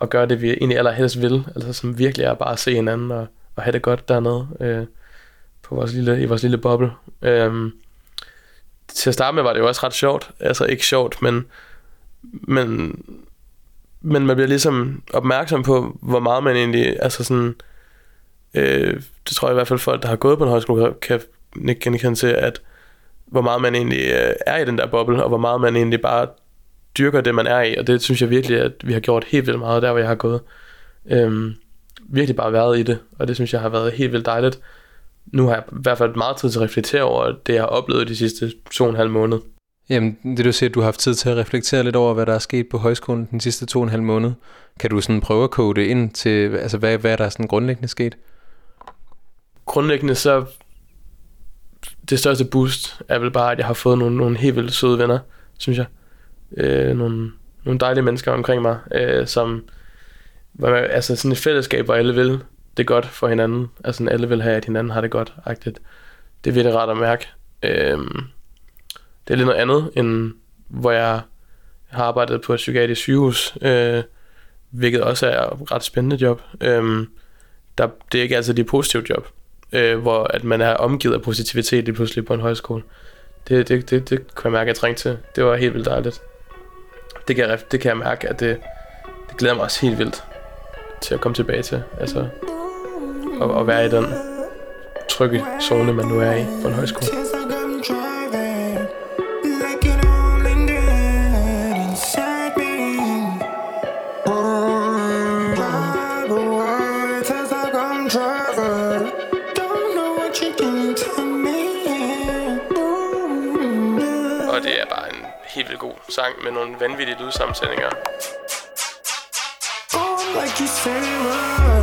at gøre det, vi egentlig allerhelst vil, altså som virkelig er bare at se hinanden og, og have det godt dernede øh, på vores lille, i vores lille boble. Øh, til at starte med var det jo også ret sjovt, altså ikke sjovt, men, men, men man bliver ligesom opmærksom på, hvor meget man egentlig, altså sådan, øh, det tror jeg i hvert fald folk, der har gået på en højskole, kan ikke genkende til, at hvor meget man egentlig øh, er i den der boble, og hvor meget man egentlig bare dyrker det, man er i, og det synes jeg virkelig, at vi har gjort helt vildt meget der, hvor jeg har gået. Øhm, virkelig bare været i det, og det synes jeg har været helt vildt dejligt. Nu har jeg i hvert fald meget tid til at reflektere over det, jeg har oplevet de sidste to og en halv måned. Jamen, det du siger, at du har haft tid til at reflektere lidt over, hvad der er sket på højskolen den sidste to og en halv måned. Kan du sådan prøve at kode det ind til, altså hvad, hvad er der sådan grundlæggende sket? Grundlæggende så, det største boost er vel bare, at jeg har fået nogle, nogle helt vildt søde venner, synes jeg. Øh, nogle, nogle dejlige mennesker omkring mig, øh, som, altså sådan et fællesskab, hvor alle vil det godt for hinanden. Altså alle vil have, at hinanden har det godt, agtigt. Det er virkelig rart at mærke. Øh, det er lidt noget andet, end hvor jeg har arbejdet på et psykiatrisk sygehus, øh, hvilket også er et ret spændende job. Øh, der, det er ikke altid de positive job, øh, hvor at man er omgivet af positivitet lige pludselig på en højskole. Det, det, det, det kunne jeg mærke, at jeg trængte til. Det var helt vildt dejligt. Det kan, jeg, det kan jeg mærke, at det, det glæder mig også helt vildt til at komme tilbage til. Altså, at, at være i den trygge zone, man nu er i på en højskole. Helt vildt god sang med nogle vanvittige lydsammensætninger. Going like you say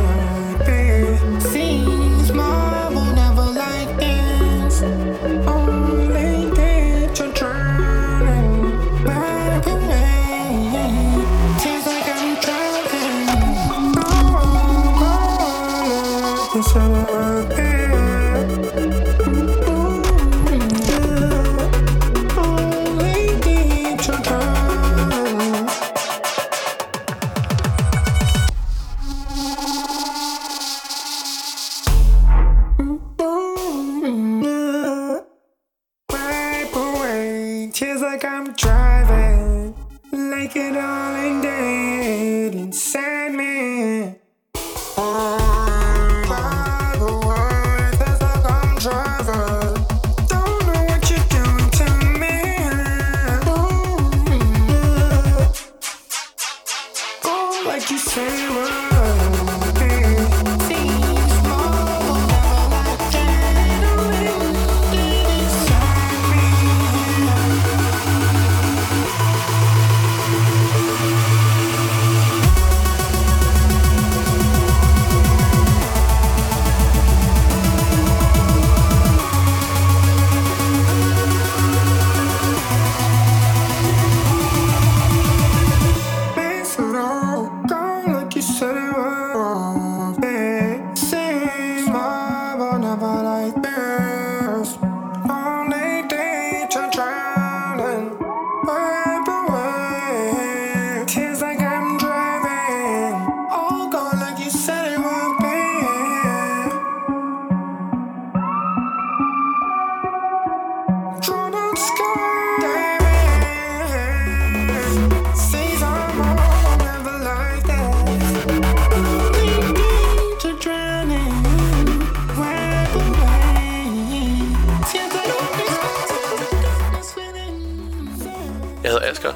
Asger,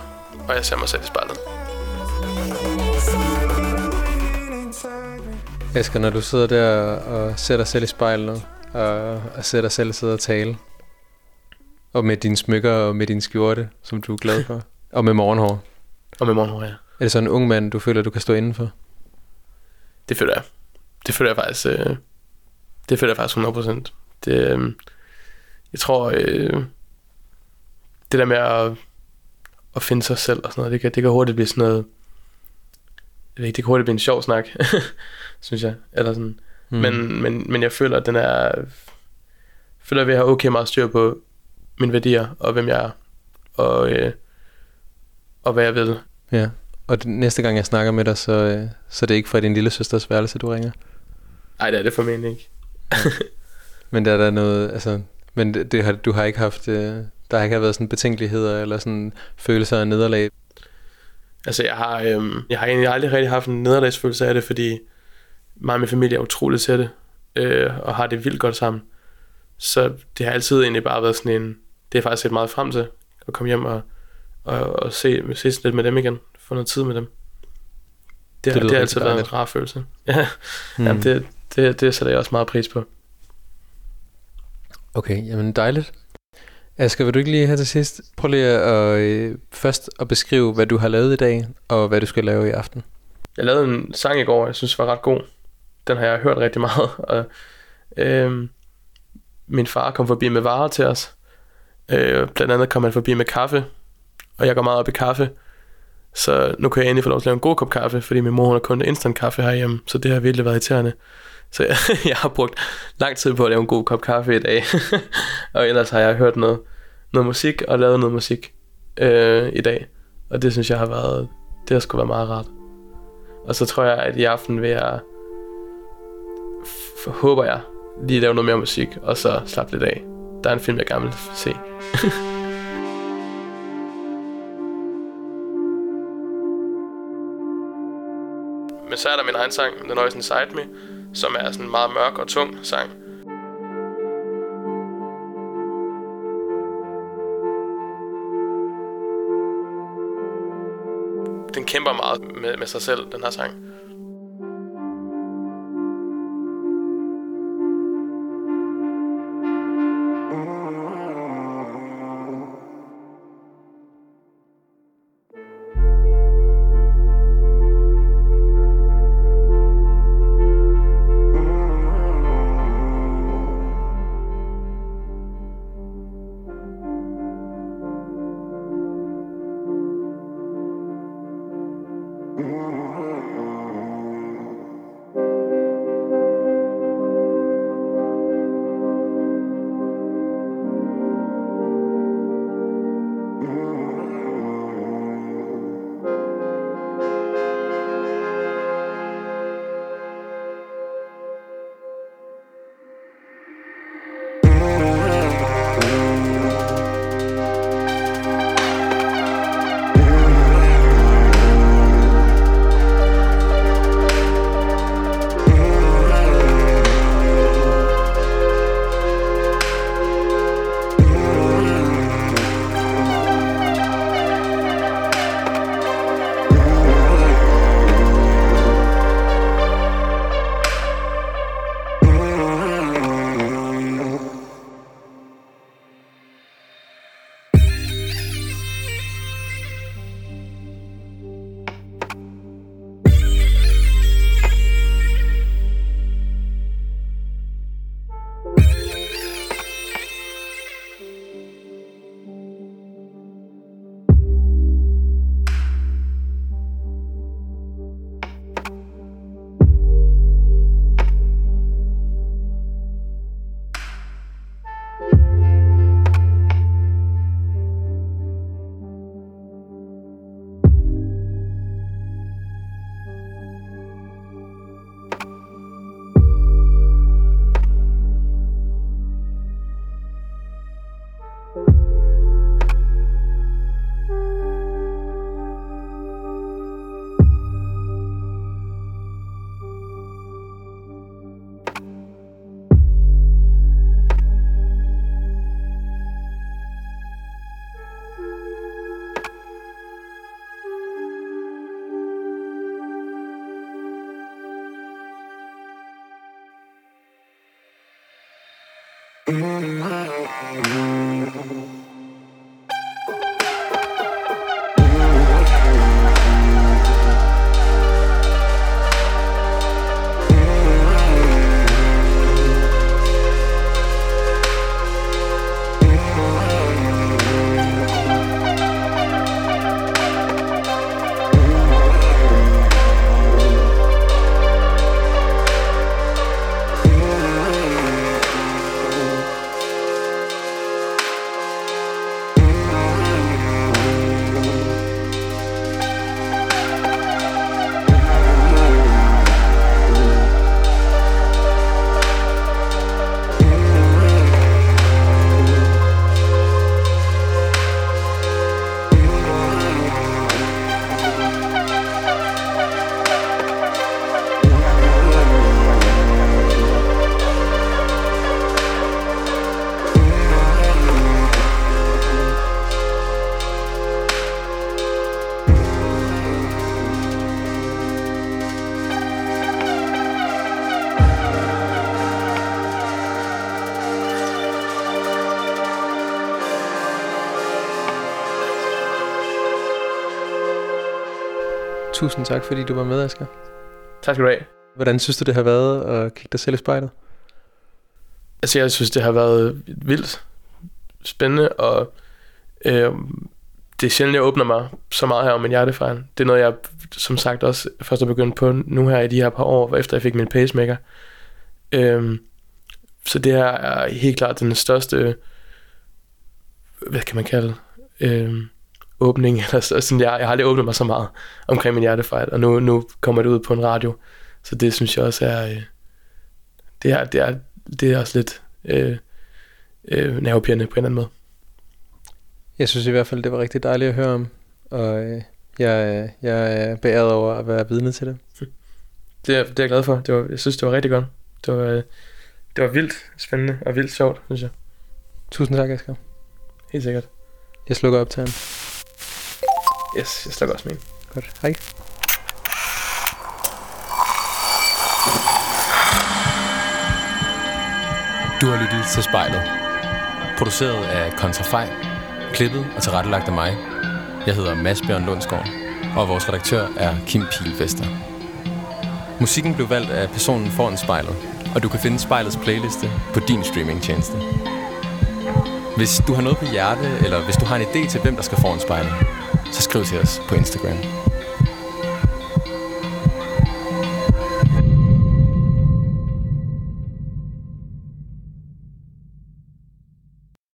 og jeg ser mig selv i spejlet. Asger, når du sidder der og ser dig selv i spejlet, og, og ser dig selv sidde og tale, og med dine smykker og med din skjorte, som du er glad for, og med morgenhår, Og med morgenhår, ja. er det så en ung mand, du føler, du kan stå indenfor? Det føler jeg. Det føler jeg faktisk, øh, det føler jeg faktisk 100%. Det, øh, jeg tror, øh, det der med at, at finde sig selv og sådan noget, det kan, det kan hurtigt blive sådan noget, jeg ved ikke, det kan hurtigt blive en sjov snak, synes jeg. Eller sådan. Mm. Men, men, men jeg føler, at den er, føler, at jeg har okay meget styr på mine værdier, og hvem jeg er, og, øh, og hvad jeg vil. Ja. Og det, næste gang jeg snakker med dig, så, øh, så er det ikke fra din lille søsters værelse, du ringer. Nej, det er det formentlig ikke. Men der er der noget, altså, men det, det har, du har ikke haft, øh, der har ikke været sådan betænkeligheder eller sådan følelser af nederlag. Altså, jeg har, øhm, jeg har egentlig aldrig rigtig haft en nederlagsfølelse af det, fordi mig og min familie er utroligt tætte, øh, og har det vildt godt sammen. Så det har altid egentlig bare været sådan en, det er faktisk set meget frem til, at komme hjem og, og, og se, ses lidt med dem igen, få noget tid med dem. Det, Det det, det har altid været en rar følelse. Ja, mm. Jamen, det, det, det sætter jeg også meget pris på. Okay, jamen dejligt. Asger, vil du ikke lige her til sidst prøve lige at øh, først at beskrive, hvad du har lavet i dag, og hvad du skal lave i aften? Jeg lavede en sang i går, jeg synes var ret god. Den har jeg hørt rigtig meget. Og, øh, min far kom forbi med varer til os. Øh, blandt andet kom han forbi med kaffe, og jeg går meget op i kaffe. Så nu kan jeg endelig få lov til at lave en god kop kaffe, fordi min mor hun har kun instant kaffe herhjemme, så det har virkelig været irriterende. Så jeg, jeg har brugt lang tid på at lave en god kop kaffe i dag. og ellers har jeg hørt noget, noget musik og lavet noget musik øh, i dag. Og det synes jeg har været, det har sgu været meget rart. Og så tror jeg, at i aften vil jeg, f- håber jeg, lige lave noget mere musik, og så slappe lidt af. Der er en film, jeg gerne vil se. Men så er der min egen sang, The Noise Inside Me, som er sådan en meget mørk og tung sang. Den kæmper meget med, med sig selv, den her sang. Mm-hmm. Tusind tak, fordi du var med, Asger. Tak skal du have. Hvordan synes du, det har været at kigge dig selv i spejlet? Altså, jeg synes, det har været vildt spændende, og øh, det er sjældent, jeg åbner mig så meget her om min hjertefejl. Det er noget, jeg som sagt også først er begyndt på nu her i de her par år, efter jeg fik min pacemaker. Øh, så det her er helt klart den største, hvad kan man kalde, øh, åbning. Eller så- sådan, jeg, jeg har aldrig åbnet mig så meget omkring min hjertefejl, og nu, nu kommer det ud på en radio. Så det synes jeg også er, øh, det er, det er, det er også lidt øh, øh, nervepirrende på en eller anden måde. Jeg synes i hvert fald, det var rigtig dejligt at høre om, og øh, jeg, jeg er beæret over at være vidne til det. Det er, det er jeg glad for. Det var, jeg synes, det var rigtig godt. Det var, øh, det var vildt spændende og vildt sjovt, synes jeg. Tusind tak, Asger. Helt sikkert. Jeg slukker op til ham. Yes, jeg slukker også min. Godt. Hej. Du har lyttet til spejlet. Produceret af Kontrafej. Klippet og tilrettelagt af mig. Jeg hedder Mads Bjørn Lundsgaard, og vores redaktør er Kim Pilvester. Musikken blev valgt af personen foran spejlet, og du kan finde spejlets playliste på din streamingtjeneste. Hvis du har noget på hjerte, eller hvis du har en idé til, hvem der skal foran spejlet, så skriv til os på Instagram.